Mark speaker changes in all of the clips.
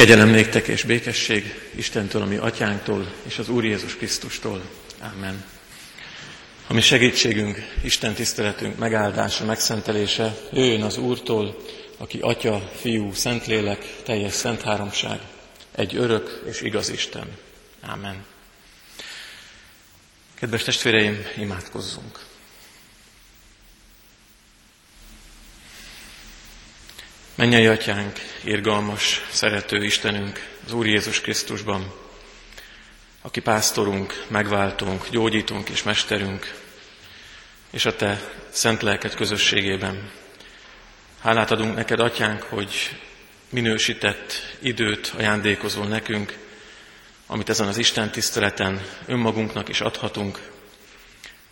Speaker 1: Kegyelem néktek és békesség Istentől, ami atyánktól és az Úr Jézus Krisztustól. Amen. A mi segítségünk, Isten tiszteletünk megáldása, megszentelése jöjjön az Úrtól, aki Atya, Fiú, Szentlélek, teljes szent háromság, egy örök és igaz Isten. Amen. Kedves testvéreim, imádkozzunk! Mennyei atyánk, irgalmas, szerető Istenünk, az Úr Jézus Krisztusban, aki pásztorunk, megváltunk, gyógyítunk és mesterünk, és a Te szent lelked közösségében. Hálát adunk neked, atyánk, hogy minősített időt ajándékozol nekünk, amit ezen az Isten tiszteleten önmagunknak is adhatunk.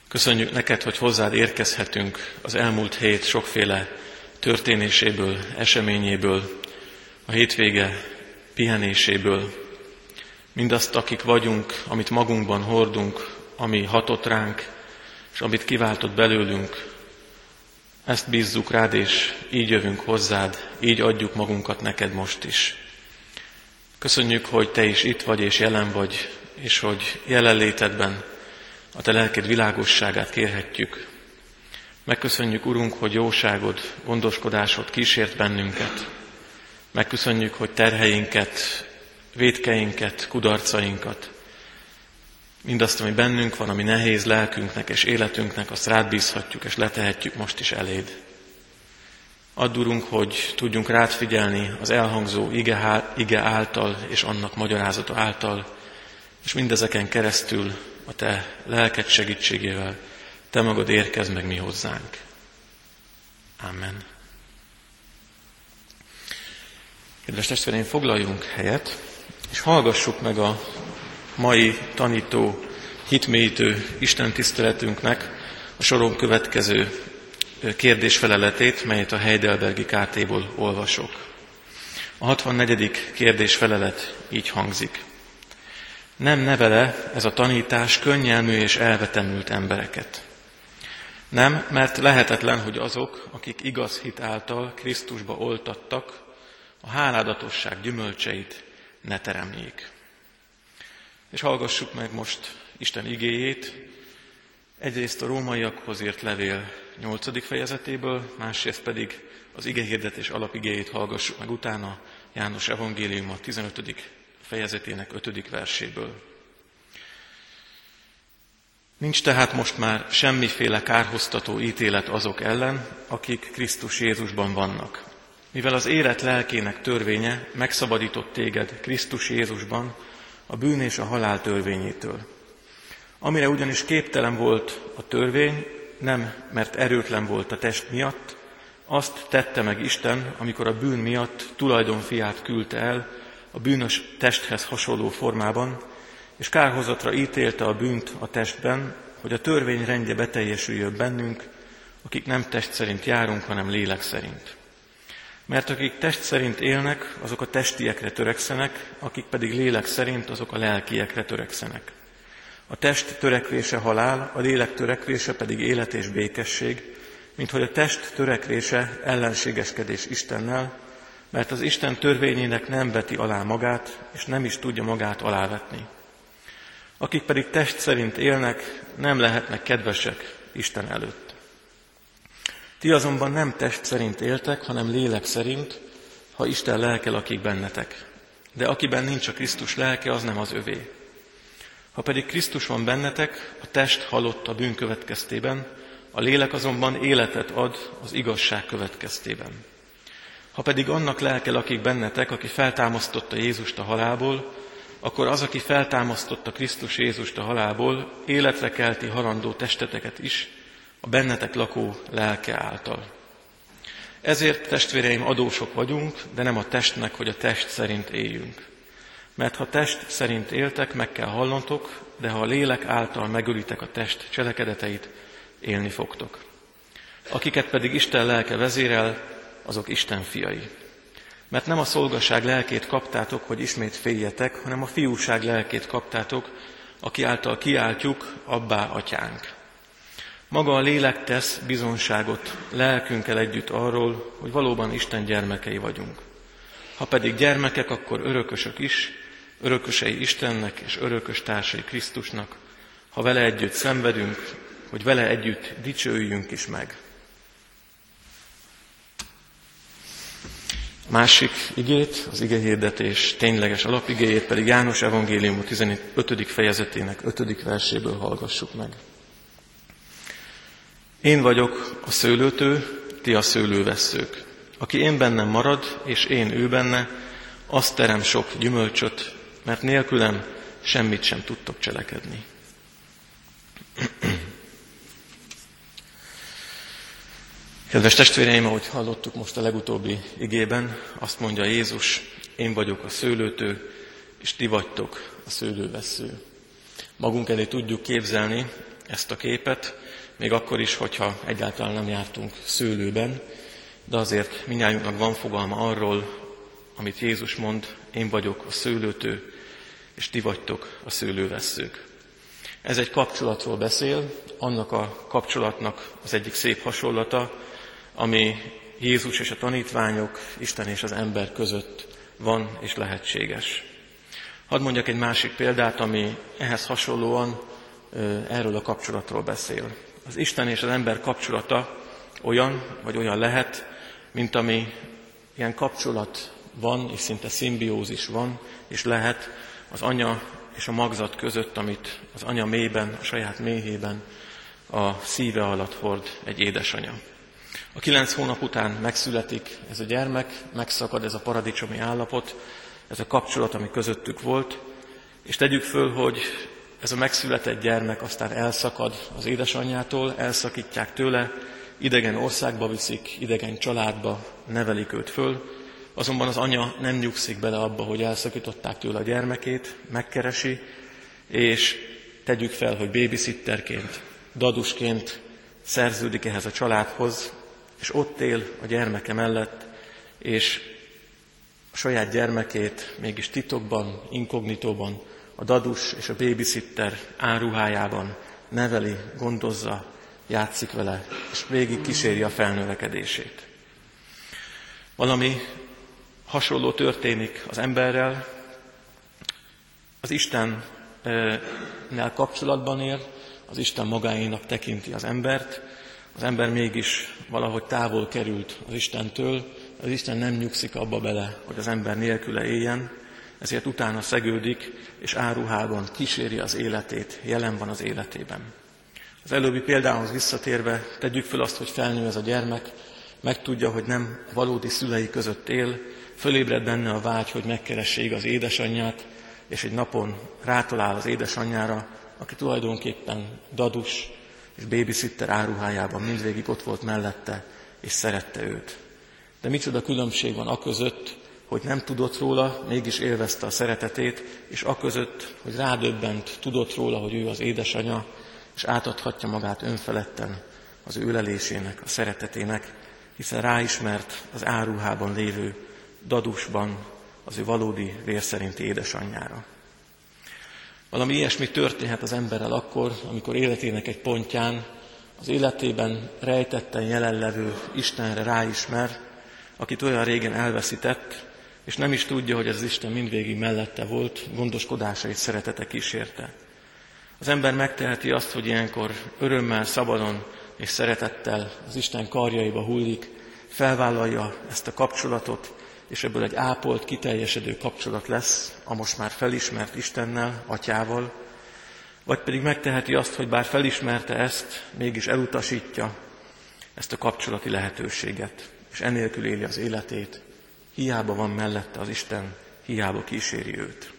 Speaker 1: Köszönjük neked, hogy hozzád érkezhetünk az elmúlt hét sokféle történéséből, eseményéből, a hétvége pihenéséből, mindazt, akik vagyunk, amit magunkban hordunk, ami hatott ránk, és amit kiváltott belőlünk, ezt bízzuk rád, és így jövünk hozzád, így adjuk magunkat neked most is. Köszönjük, hogy te is itt vagy és jelen vagy, és hogy jelenlétedben a te lelked világosságát kérhetjük, Megköszönjük, Urunk, hogy jóságod, gondoskodásod kísért bennünket. Megköszönjük, hogy terheinket, védkeinket, kudarcainkat, mindazt, ami bennünk van, ami nehéz lelkünknek és életünknek, azt rád bízhatjuk és letehetjük most is eléd. Add, Urunk, hogy tudjunk rád figyelni az elhangzó ige, által és annak magyarázata által, és mindezeken keresztül a Te lelked segítségével te magad érkezz meg mi hozzánk. Amen. Kedves testvéreim, foglaljunk helyet, és hallgassuk meg a mai tanító, hitmélyítő Isten tiszteletünknek a soron következő kérdésfeleletét, melyet a Heidelbergi KT-ból olvasok. A 64. kérdésfelelet így hangzik. Nem nevele ez a tanítás könnyelmű és elvetemült embereket. Nem, mert lehetetlen, hogy azok, akik igaz hit által Krisztusba oltattak, a háládatosság gyümölcseit ne teremjék. És hallgassuk meg most Isten igéjét, egyrészt a rómaiakhoz írt levél 8. fejezetéből, másrészt pedig az igehirdetés alapigéjét hallgassuk meg utána János evangélium a 15. fejezetének 5. verséből. Nincs tehát most már semmiféle kárhoztató ítélet azok ellen, akik Krisztus Jézusban vannak. Mivel az élet lelkének törvénye megszabadított téged Krisztus Jézusban a bűn és a halál törvényétől. Amire ugyanis képtelen volt a törvény, nem mert erőtlen volt a test miatt, azt tette meg Isten, amikor a bűn miatt tulajdonfiát küldte el a bűnös testhez hasonló formában, és kárhozatra ítélte a bűnt a testben, hogy a törvény rendje beteljesüljön bennünk, akik nem test szerint járunk, hanem lélek szerint. Mert akik test szerint élnek, azok a testiekre törekszenek, akik pedig lélek szerint, azok a lelkiekre törekszenek. A test törekvése halál, a lélek törekvése pedig élet és békesség, mint hogy a test törekvése ellenségeskedés Istennel, mert az Isten törvényének nem veti alá magát, és nem is tudja magát alávetni. Akik pedig test szerint élnek, nem lehetnek kedvesek Isten előtt. Ti azonban nem test szerint éltek, hanem lélek szerint, ha Isten lelke lakik bennetek. De akiben nincs a Krisztus lelke, az nem az övé. Ha pedig Krisztus van bennetek, a test halott a bűn következtében, a lélek azonban életet ad az igazság következtében. Ha pedig annak lelke lakik bennetek, aki feltámasztotta Jézust a halálból, akkor az, aki feltámasztotta Krisztus Jézust a halálból, életre kelti halandó testeteket is, a bennetek lakó lelke által. Ezért, testvéreim, adósok vagyunk, de nem a testnek, hogy a test szerint éljünk. Mert ha test szerint éltek, meg kell hallantok, de ha a lélek által megölitek a test cselekedeteit, élni fogtok. Akiket pedig Isten lelke vezérel, azok Isten fiai. Mert nem a szolgaság lelkét kaptátok, hogy ismét féljetek, hanem a fiúság lelkét kaptátok, aki által kiáltjuk, abbá atyánk. Maga a lélek tesz bizonságot lelkünkkel együtt arról, hogy valóban Isten gyermekei vagyunk. Ha pedig gyermekek, akkor örökösök is, örökösei Istennek és örökös társai Krisztusnak, ha vele együtt szenvedünk, hogy vele együtt dicsőjünk is meg. Másik igét, az igehirdetés tényleges alapigéjét pedig János Evangélium 15. fejezetének 5. verséből hallgassuk meg. Én vagyok a szőlőtő, ti a szőlővesszők. Aki én bennem marad, és én ő benne, azt terem sok gyümölcsöt, mert nélkülem semmit sem tudtok cselekedni. Kedves testvéreim, ahogy hallottuk most a legutóbbi igében, azt mondja Jézus, én vagyok a szőlőtő, és ti vagytok a szőlővesző. Magunk elé tudjuk képzelni ezt a képet, még akkor is, hogyha egyáltalán nem jártunk szőlőben, de azért minnyájunknak van fogalma arról, amit Jézus mond, én vagyok a szőlőtő, és ti vagytok a szőlővesszők. Ez egy kapcsolatról beszél, annak a kapcsolatnak az egyik szép hasonlata, ami Jézus és a tanítványok, Isten és az ember között van és lehetséges. Hadd mondjak egy másik példát, ami ehhez hasonlóan erről a kapcsolatról beszél. Az Isten és az ember kapcsolata olyan, vagy olyan lehet, mint ami ilyen kapcsolat van, és szinte szimbiózis van, és lehet az anya és a magzat között, amit az anya mélyben, a saját méhében, a szíve alatt hord egy édesanya. A kilenc hónap után megszületik ez a gyermek, megszakad ez a paradicsomi állapot, ez a kapcsolat, ami közöttük volt, és tegyük föl, hogy ez a megszületett gyermek aztán elszakad az édesanyjától, elszakítják tőle, idegen országba viszik, idegen családba nevelik őt föl, azonban az anya nem nyugszik bele abba, hogy elszakították tőle a gyermekét, megkeresi, és tegyük fel, hogy babysitterként, dadusként szerződik ehhez a családhoz, és ott él a gyermeke mellett, és a saját gyermekét mégis titokban, inkognitóban, a dadus és a babysitter áruhájában neveli, gondozza, játszik vele, és végig kíséri a felnövekedését. Valami hasonló történik az emberrel, az Istennel kapcsolatban él, az Isten magáénak tekinti az embert, az ember mégis valahogy távol került az Istentől, az Isten nem nyugszik abba bele, hogy az ember nélküle éljen, ezért utána szegődik, és áruhában kíséri az életét, jelen van az életében. Az előbbi példához visszatérve tegyük fel azt, hogy felnő ez a gyermek, megtudja, hogy nem valódi szülei között él, fölébred benne a vágy, hogy megkeresse az édesanyját, és egy napon rátalál az édesanyjára, aki tulajdonképpen dadus, és babysitter áruhájában mindvégig ott volt mellette, és szerette őt. De micsoda különbség van a között, hogy nem tudott róla, mégis élvezte a szeretetét, és a között, hogy rádöbbent, tudott róla, hogy ő az édesanya, és átadhatja magát önfeledten az ő lelésének, a szeretetének, hiszen ráismert az áruhában lévő dadusban az ő valódi vérszerinti édesanyjára. Valami ilyesmi történhet az emberrel akkor, amikor életének egy pontján az életében rejtetten jelenlevő Istenre ráismer, akit olyan régen elveszített, és nem is tudja, hogy ez az Isten mindvégig mellette volt, gondoskodásait szeretete kísérte. Az ember megteheti azt, hogy ilyenkor örömmel, szabadon és szeretettel az Isten karjaiba hullik, felvállalja ezt a kapcsolatot, és ebből egy ápolt, kiteljesedő kapcsolat lesz a most már felismert Istennel, Atyával, vagy pedig megteheti azt, hogy bár felismerte ezt, mégis elutasítja ezt a kapcsolati lehetőséget, és enélkül éli az életét, hiába van mellette az Isten, hiába kíséri őt.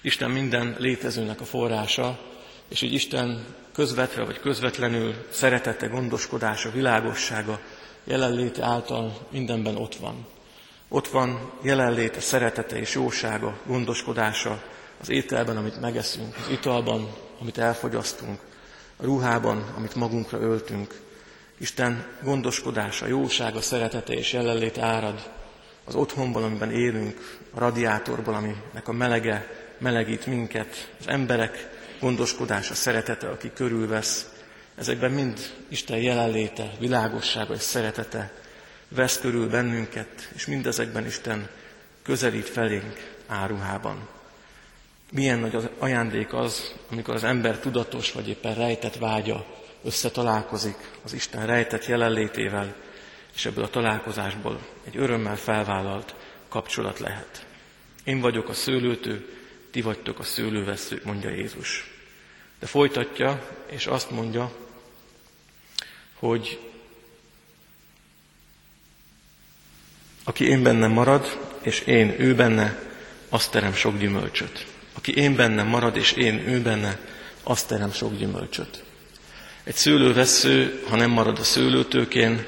Speaker 1: Isten minden létezőnek a forrása, és így Isten közvetve vagy közvetlenül szeretete, gondoskodása, világossága, jelenléte által mindenben ott van. Ott van jelenléte, szeretete és jósága, gondoskodása az ételben, amit megeszünk, az italban, amit elfogyasztunk, a ruhában, amit magunkra öltünk. Isten gondoskodása, jósága, szeretete és jelenléte árad az otthonban, amiben élünk, a radiátorban, aminek a melege melegít minket, az emberek gondoskodása, szeretete, aki körülvesz. Ezekben mind Isten jelenléte, világossága és szeretete vesz körül bennünket, és mindezekben Isten közelít felénk áruhában. Milyen nagy az ajándék az, amikor az ember tudatos vagy éppen rejtett vágya összetalálkozik az Isten rejtett jelenlétével, és ebből a találkozásból egy örömmel felvállalt kapcsolat lehet. Én vagyok a szőlőtő, ti vagytok a szőlőveszők, mondja Jézus. De folytatja, és azt mondja, hogy aki én bennem marad, és én ő benne, azt terem sok gyümölcsöt. Aki én bennem marad, és én ő benne, azt terem sok gyümölcsöt. Egy szőlővesző, ha nem marad a szőlőtőkén,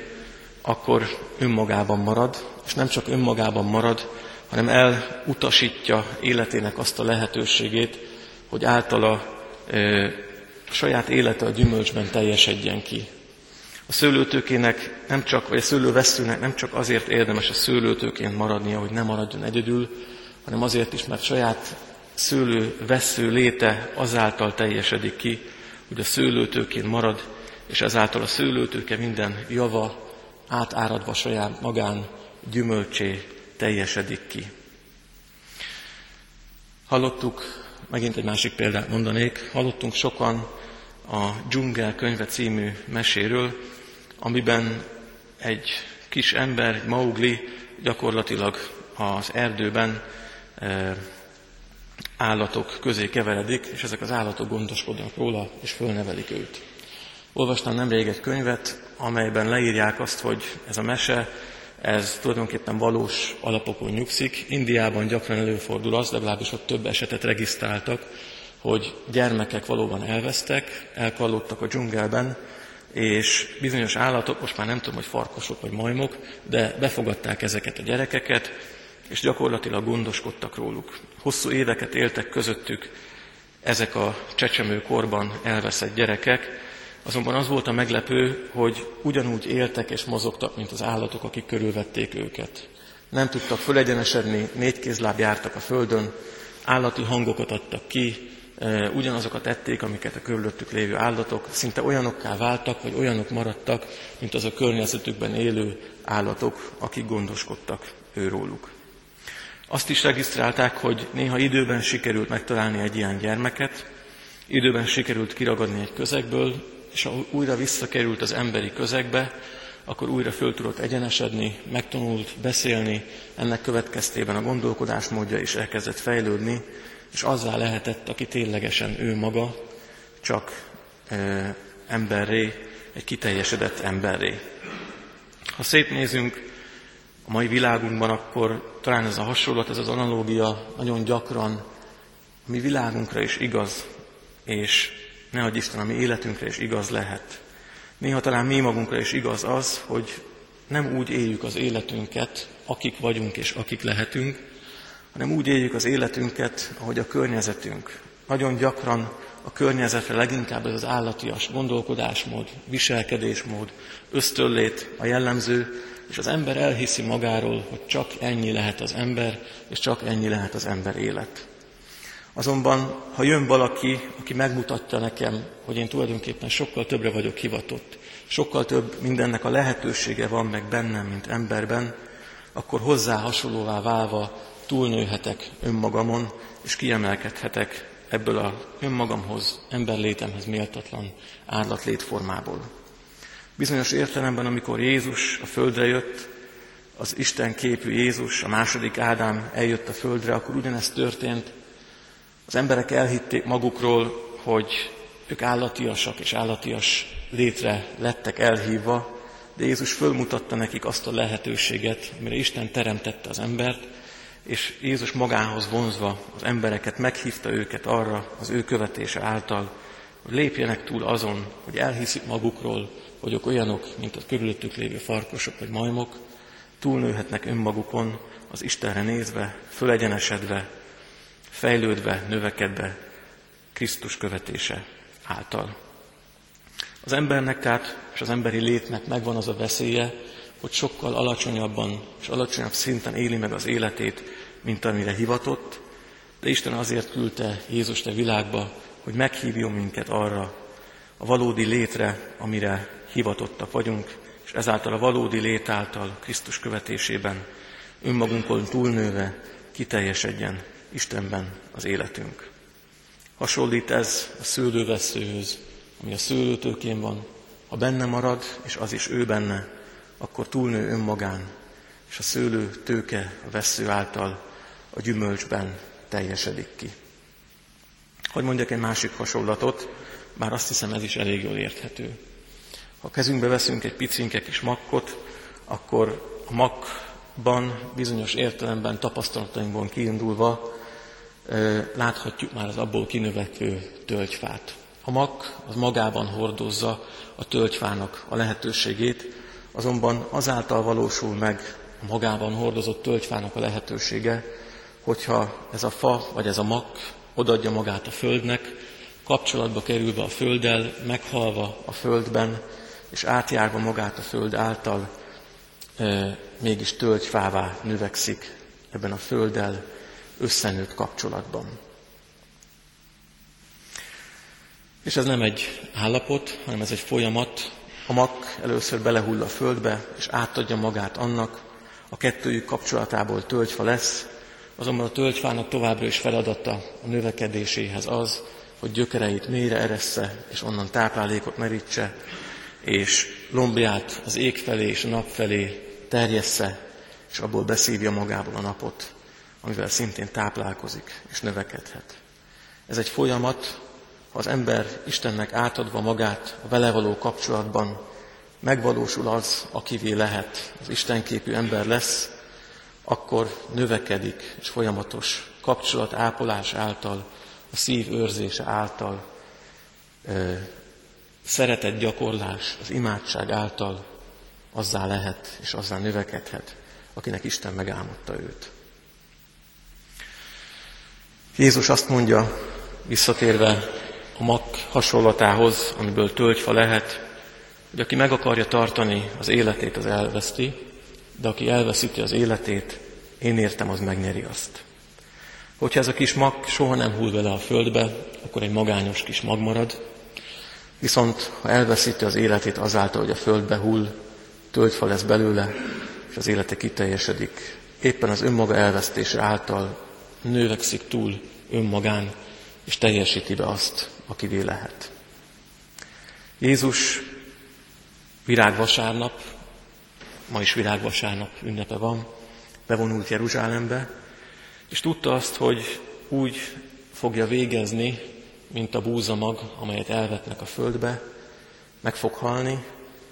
Speaker 1: akkor önmagában marad, és nem csak önmagában marad, hanem elutasítja életének azt a lehetőségét, hogy általa a saját élete a gyümölcsben teljesedjen ki. A szőlőtőkének nem csak, vagy a szőlőveszőnek nem csak azért érdemes a szőlőtőként maradnia, hogy ne maradjon egyedül, hanem azért is, mert saját szőlővesző léte azáltal teljesedik ki, hogy a szőlőtőként marad, és ezáltal a szőlőtőke minden java átáradva saját magán gyümölcsé teljesedik ki. Hallottuk, megint egy másik példát mondanék, hallottunk sokan a Dzsungel könyve című meséről, amiben egy kis ember, egy Maugli gyakorlatilag az erdőben e, állatok közé keveredik, és ezek az állatok gondoskodnak róla, és fölnevelik őt. Olvastam nemrég egy könyvet, amelyben leírják azt, hogy ez a mese, ez tulajdonképpen valós alapokon nyugszik. Indiában gyakran előfordul az, legalábbis ott több esetet regisztráltak, hogy gyermekek valóban elvesztek, elkallódtak a dzsungelben, és bizonyos állatok, most már nem tudom, hogy farkasok vagy majmok, de befogadták ezeket a gyerekeket, és gyakorlatilag gondoskodtak róluk. Hosszú éveket éltek közöttük ezek a csecsemőkorban elveszett gyerekek, azonban az volt a meglepő, hogy ugyanúgy éltek és mozogtak, mint az állatok, akik körülvették őket. Nem tudtak fölegyenesedni, négy kézláb jártak a földön, állati hangokat adtak ki, ugyanazokat ették, amiket a körülöttük lévő állatok, szinte olyanokká váltak, vagy olyanok maradtak, mint az a környezetükben élő állatok, akik gondoskodtak őróluk. Azt is regisztrálták, hogy néha időben sikerült megtalálni egy ilyen gyermeket, időben sikerült kiragadni egy közegből, és ha újra visszakerült az emberi közegbe, akkor újra föl tudott egyenesedni, megtanult beszélni, ennek következtében a gondolkodásmódja is elkezdett fejlődni, és azzá lehetett, aki ténylegesen ő maga, csak e, emberré, egy kiteljesedett emberré. Ha szétnézünk a mai világunkban, akkor talán ez a hasonlat, ez az analógia nagyon gyakran a mi világunkra is igaz, és nehogy Isten a mi életünkre is igaz lehet. Néha talán mi magunkra is igaz az, hogy nem úgy éljük az életünket, akik vagyunk és akik lehetünk, hanem úgy éljük az életünket, ahogy a környezetünk. Nagyon gyakran a környezetre leginkább ez az állatias gondolkodásmód, viselkedésmód, ösztöllét a jellemző, és az ember elhiszi magáról, hogy csak ennyi lehet az ember, és csak ennyi lehet az ember élet. Azonban, ha jön valaki, aki megmutatja nekem, hogy én tulajdonképpen sokkal többre vagyok hivatott, sokkal több mindennek a lehetősége van meg bennem, mint emberben, akkor hozzá hasonlóvá válva túlnőhetek önmagamon, és kiemelkedhetek ebből a önmagamhoz, emberlétemhez méltatlan árlatlétformából. Bizonyos értelemben, amikor Jézus a földre jött, az Isten képű Jézus, a második Ádám eljött a földre, akkor ugyanezt történt, az emberek elhitték magukról, hogy ők állatiasak és állatias létre lettek elhívva, de Jézus fölmutatta nekik azt a lehetőséget, amire Isten teremtette az embert, és Jézus magához vonzva az embereket meghívta őket arra az ő követése által, hogy lépjenek túl azon, hogy elhiszik magukról, hogy ők olyanok, mint a körülöttük lévő farkosok vagy majmok, túlnőhetnek önmagukon, az Istenre nézve, fölegyenesedve, fejlődve, növekedve Krisztus követése által. Az embernek tehát, és az emberi létnek megvan az a veszélye, hogy sokkal alacsonyabban és alacsonyabb szinten éli meg az életét, mint amire hivatott, de Isten azért küldte Jézust a világba, hogy meghívjon minket arra a valódi létre, amire hivatottak vagyunk, és ezáltal a valódi lét által Krisztus követésében önmagunkon túlnőve kiteljesedjen Istenben az életünk. Hasonlít ez a szőlőveszőhöz, ami a szőlőtőkén van. Ha benne marad, és az is ő benne, akkor túlnő önmagán, és a szőlő tőke a vesző által a gyümölcsben teljesedik ki. Hogy mondjak egy másik hasonlatot, bár azt hiszem ez is elég jól érthető. Ha kezünkbe veszünk egy picinke kis makkot, akkor a makban bizonyos értelemben tapasztalatainkból kiindulva láthatjuk már az abból kinövekvő tölgyfát. A mak az magában hordozza a tölgyfának a lehetőségét, azonban azáltal valósul meg a magában hordozott tölgyfának a lehetősége, hogyha ez a fa vagy ez a mak odadja magát a földnek, kapcsolatba kerülve a földdel, meghalva a földben, és átjárva magát a föld által, e, mégis tölgyfává növekszik ebben a földdel összenőtt kapcsolatban. És ez nem egy állapot, hanem ez egy folyamat. A mak először belehull a földbe, és átadja magát annak, a kettőjük kapcsolatából tölgyfa lesz, azonban a tölgyfának továbbra is feladata a növekedéséhez az, hogy gyökereit mélyre eressze, és onnan táplálékot merítse, és lombját az ég felé és a nap felé terjessze, és abból beszívja magából a napot, amivel szintén táplálkozik és növekedhet. Ez egy folyamat, ha az ember Istennek átadva magát a vele való kapcsolatban, megvalósul az, akivé lehet, az Istenképű ember lesz, akkor növekedik és folyamatos kapcsolat ápolás által, a szív őrzése által, szeretett gyakorlás, az imádság által azzá lehet és azzá növekedhet, akinek Isten megálmodta őt. Jézus azt mondja, visszatérve a mak hasonlatához, amiből tölgyfa lehet, hogy aki meg akarja tartani az életét, az elveszti, de aki elveszíti az életét, én értem, az megnyeri azt. Hogyha ez a kis mag soha nem hull vele a földbe, akkor egy magányos kis mag marad, viszont ha elveszíti az életét azáltal, hogy a földbe hull, tölgyfa lesz belőle, és az élete kiteljesedik. Éppen az önmaga elvesztése által növekszik túl önmagán, és teljesíti be azt, akivé lehet. Jézus virágvasárnap, ma is virágvasárnap ünnepe van, bevonult Jeruzsálembe, és tudta azt, hogy úgy fogja végezni, mint a búzamag, amelyet elvetnek a földbe, meg fog halni,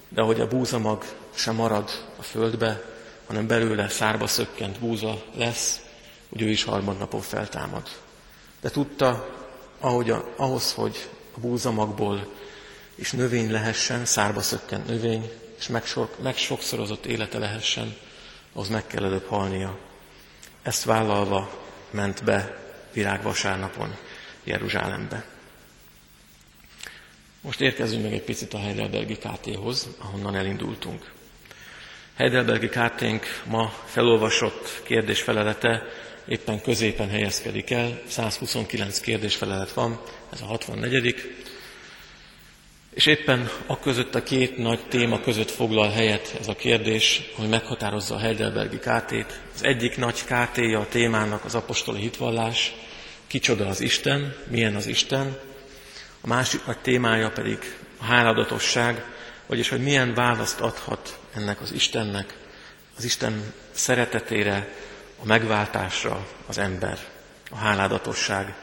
Speaker 1: de ahogy a búzamag sem marad a földbe, hanem belőle szárba szökkent búza lesz, úgy ő is harmadnapon feltámad. De tudta, ahogy a, ahhoz, hogy a búzamagból is növény lehessen, szárba szökkent növény, és megsokszorozott élete lehessen, ahhoz meg kell előbb halnia. Ezt vállalva ment be virágvasárnapon Jeruzsálembe. Most érkezünk meg egy picit a Heidelbergi KT-hoz, ahonnan elindultunk. Heidelbergi KT-nk ma felolvasott kérdésfelelete éppen középen helyezkedik el, 129 kérdésfelelet van, ez a 64. És éppen a között a két nagy téma között foglal helyet ez a kérdés, hogy meghatározza a Heidelbergi KT-t. Az egyik nagy kt a témának az apostoli hitvallás, kicsoda az Isten, milyen az Isten. A másik nagy témája pedig a háladatosság, vagyis hogy milyen választ adhat ennek az Istennek, az Isten szeretetére, a megváltásra az ember, a háládatosság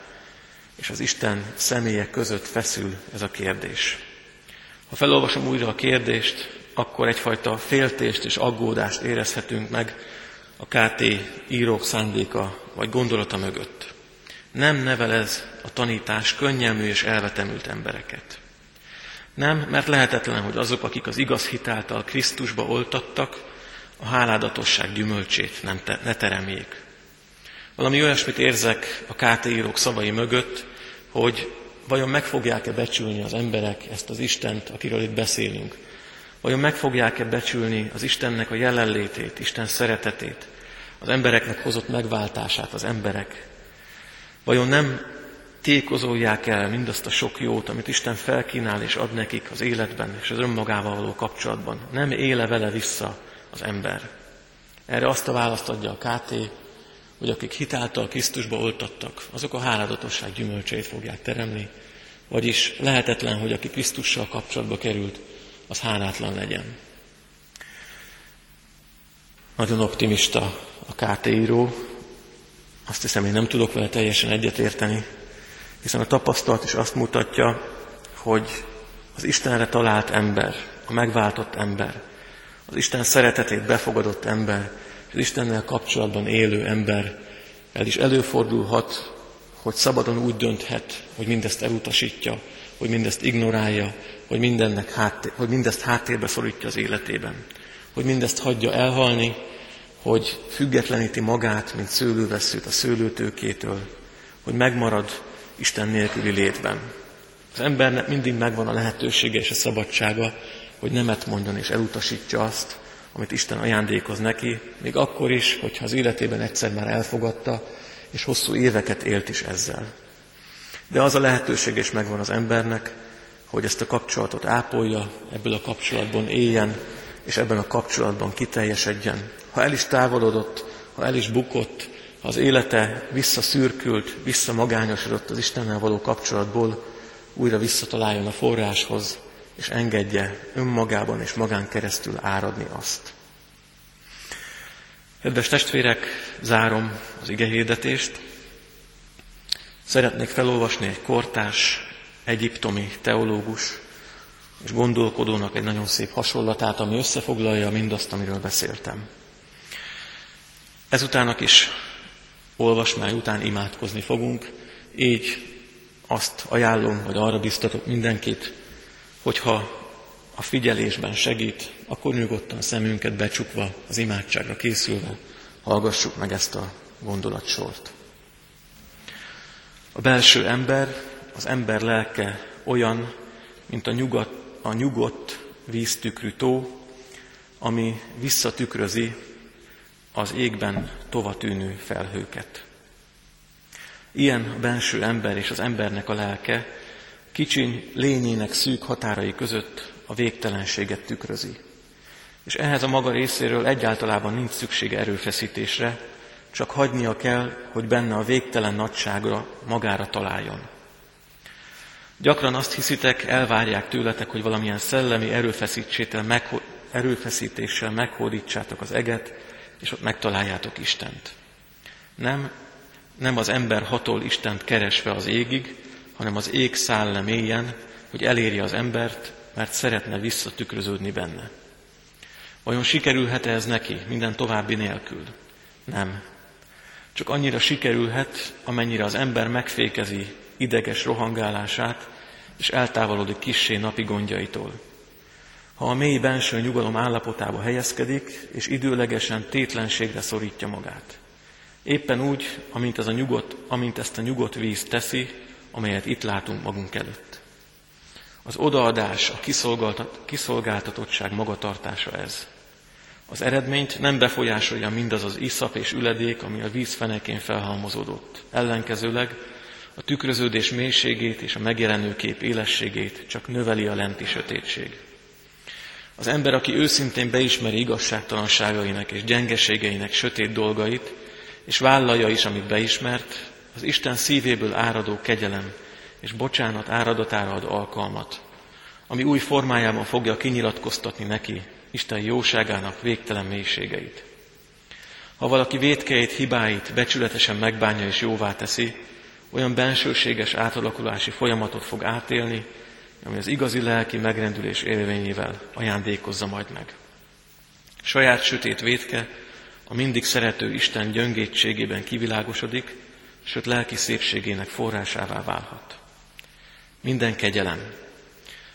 Speaker 1: és az Isten személye között feszül ez a kérdés. Ha felolvasom újra a kérdést, akkor egyfajta féltést és aggódást érezhetünk meg a KT írók szándéka vagy gondolata mögött. Nem nevel ez a tanítás könnyelmű és elvetemült embereket. Nem, mert lehetetlen, hogy azok, akik az igaz hitáltal Krisztusba oltattak, a háládatosság gyümölcsét nem te, ne teremjék. Valami olyasmit érzek a KT írók szavai mögött, hogy vajon meg fogják-e becsülni az emberek ezt az Istent, akiről itt beszélünk? Vajon meg fogják-e becsülni az Istennek a jelenlétét, Isten szeretetét, az embereknek hozott megváltását az emberek? Vajon nem tékozolják el mindazt a sok jót, amit Isten felkínál és ad nekik az életben és az önmagával való kapcsolatban. Nem éle vele vissza az ember. Erre azt a választ adja a KT, hogy akik hitáltal Krisztusba oltattak, azok a háladatosság gyümölcseit fogják teremni, vagyis lehetetlen, hogy aki Krisztussal kapcsolatba került, az hálátlan legyen. Nagyon optimista a KT író, azt hiszem, én nem tudok vele teljesen egyetérteni, hiszen a tapasztalat is azt mutatja, hogy az Istenre talált ember, a megváltott ember, az Isten szeretetét befogadott ember, az Istennel kapcsolatban élő ember el is előfordulhat, hogy szabadon úgy dönthet, hogy mindezt elutasítja, hogy mindezt ignorálja, hogy, mindennek háttér, hogy mindezt háttérbe szorítja az életében, hogy mindezt hagyja elhalni, hogy függetleníti magát, mint szőlőveszőt a szőlőtőkétől, hogy megmarad Isten nélküli létben. Az embernek mindig megvan a lehetősége és a szabadsága, hogy nemet mondjon és elutasítja azt, amit Isten ajándékoz neki, még akkor is, hogyha az életében egyszer már elfogadta, és hosszú éveket élt is ezzel. De az a lehetőség is megvan az embernek, hogy ezt a kapcsolatot ápolja, ebből a kapcsolatban éljen, és ebben a kapcsolatban kiteljesedjen. Ha el is távolodott, ha el is bukott, ha az élete visszaszürkült, visszamagányosodott az Istennel való kapcsolatból, újra visszataláljon a forráshoz, és engedje önmagában és magán keresztül áradni azt. Kedves testvérek, zárom az igehirdetést. Szeretnék felolvasni egy kortás, egyiptomi teológus és gondolkodónak egy nagyon szép hasonlatát, ami összefoglalja mindazt, amiről beszéltem. Ezutának is olvasmány után imádkozni fogunk, így azt ajánlom, vagy arra biztatok mindenkit, hogyha a figyelésben segít, akkor nyugodtan szemünket becsukva, az imádságra készülve hallgassuk meg ezt a gondolatsort. A belső ember, az ember lelke olyan, mint a, nyugat, a nyugodt víztükrű tó, ami visszatükrözi az égben tovatűnő felhőket. Ilyen a belső ember és az embernek a lelke kicsiny lényének szűk határai között a végtelenséget tükrözi. És ehhez a maga részéről egyáltalában nincs szüksége erőfeszítésre, csak hagynia kell, hogy benne a végtelen nagyságra magára találjon. Gyakran azt hiszitek, elvárják tőletek, hogy valamilyen szellemi erőfeszítéssel meghódítsátok az eget, és ott megtaláljátok Istent. Nem, nem az ember hatol Istent keresve az égig, hanem az ég száll le hogy elérje az embert, mert szeretne visszatükröződni benne. Vajon sikerülhet -e ez neki minden további nélkül? Nem. Csak annyira sikerülhet, amennyire az ember megfékezi ideges rohangálását, és eltávolodik kissé napi gondjaitól. Ha a mély benső nyugalom állapotába helyezkedik, és időlegesen tétlenségre szorítja magát. Éppen úgy, amint, ez a nyugodt, amint ezt a nyugodt víz teszi, amelyet itt látunk magunk előtt. Az odaadás, a kiszolgáltatottság magatartása ez. Az eredményt nem befolyásolja mindaz az iszap és üledék, ami a víz fenekén felhalmozódott. Ellenkezőleg a tükröződés mélységét és a megjelenő kép élességét csak növeli a lenti sötétség. Az ember, aki őszintén beismeri igazságtalanságainak és gyengeségeinek sötét dolgait, és vállalja is, amit beismert, az Isten szívéből áradó kegyelem és bocsánat áradatára ad alkalmat, ami új formájában fogja kinyilatkoztatni neki Isten jóságának végtelen mélységeit. Ha valaki védkeit, hibáit becsületesen megbánja és jóvá teszi, olyan bensőséges átalakulási folyamatot fog átélni, ami az igazi lelki megrendülés élvényével ajándékozza majd meg. Saját sötét védke a mindig szerető Isten gyöngétségében kivilágosodik, sőt lelki szépségének forrásává válhat. Minden kegyelem.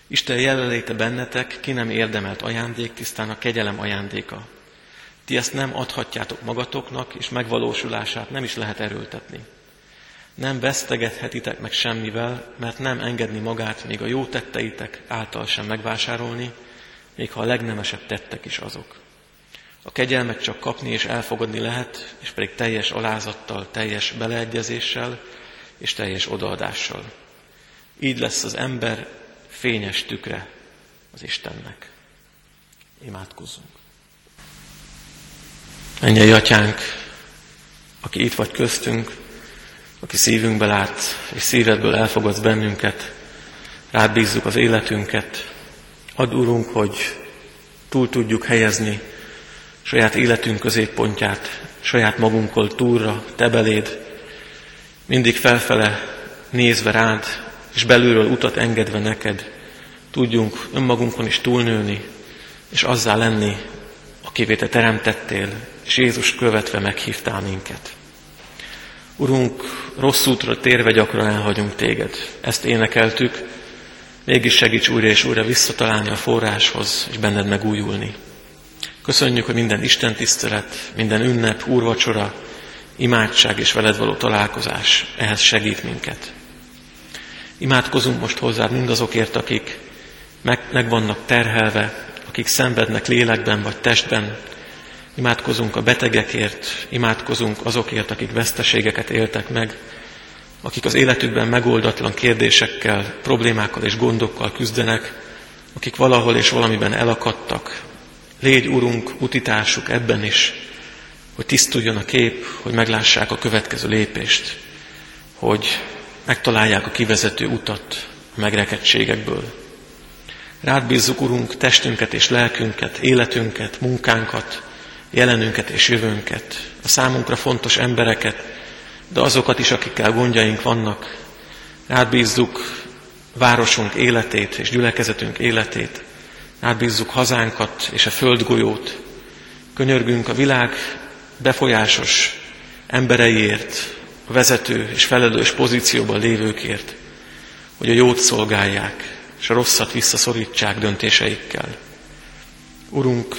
Speaker 1: Isten jelenléte bennetek ki nem érdemelt ajándék, tisztán a kegyelem ajándéka. Ti ezt nem adhatjátok magatoknak, és megvalósulását nem is lehet erőltetni. Nem vesztegethetitek meg semmivel, mert nem engedni magát még a jó tetteitek által sem megvásárolni, még ha a legnemesebb tettek is azok. A kegyelmet csak kapni és elfogadni lehet, és pedig teljes alázattal, teljes beleegyezéssel, és teljes odaadással. Így lesz az ember fényes tükre az Istennek. Imádkozzunk. Mennyei atyánk, aki itt vagy köztünk, aki szívünkbe lát, és szívedből elfogadsz bennünket, rád bízzuk az életünket. Add, Urunk, hogy túl tudjuk helyezni saját életünk középpontját, saját magunkkal túlra, te beléd, mindig felfele nézve rád, és belülről utat engedve neked, tudjunk önmagunkon is túlnőni, és azzá lenni, akivé te teremtettél, és Jézus követve meghívtál minket. Urunk, rossz útra térve gyakran elhagyunk téged. Ezt énekeltük, mégis segíts újra és újra visszatalálni a forráshoz, és benned megújulni. Köszönjük, hogy minden Isten tisztelet, minden ünnep, úrvacsora, imádság és veled való találkozás ehhez segít minket. Imádkozunk most hozzád mindazokért, akik meg, meg vannak terhelve, akik szenvednek lélekben vagy testben. Imádkozunk a betegekért, imádkozunk azokért, akik veszteségeket éltek meg, akik az életükben megoldatlan kérdésekkel, problémákkal és gondokkal küzdenek, akik valahol és valamiben elakadtak. Légy, Urunk, utitársuk ebben is, hogy tisztuljon a kép, hogy meglássák a következő lépést, hogy megtalálják a kivezető utat a megrekedtségekből. Rád bízzuk, Urunk, testünket és lelkünket, életünket, munkánkat, jelenünket és jövőnket, a számunkra fontos embereket, de azokat is, akikkel gondjaink vannak. Rád bízzuk városunk életét és gyülekezetünk életét. Rád bízzuk hazánkat és a földgolyót. Könyörgünk a világ befolyásos embereiért, a vezető és felelős pozícióban lévőkért, hogy a jót szolgálják, és a rosszat visszaszorítsák döntéseikkel. Urunk,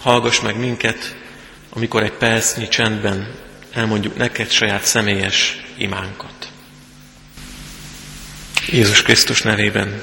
Speaker 1: hallgass meg minket, amikor egy percnyi csendben elmondjuk neked saját személyes imánkat. Jézus Krisztus nevében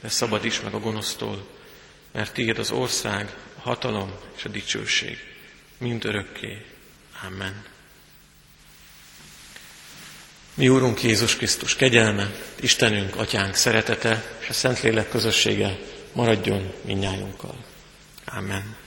Speaker 1: de szabadíts meg a gonosztól, mert tiéd az ország, a hatalom és a dicsőség, mind örökké. Amen. Mi Úrunk Jézus Krisztus kegyelme, Istenünk, Atyánk szeretete és a Szentlélek közössége maradjon minnyájunkkal. Amen.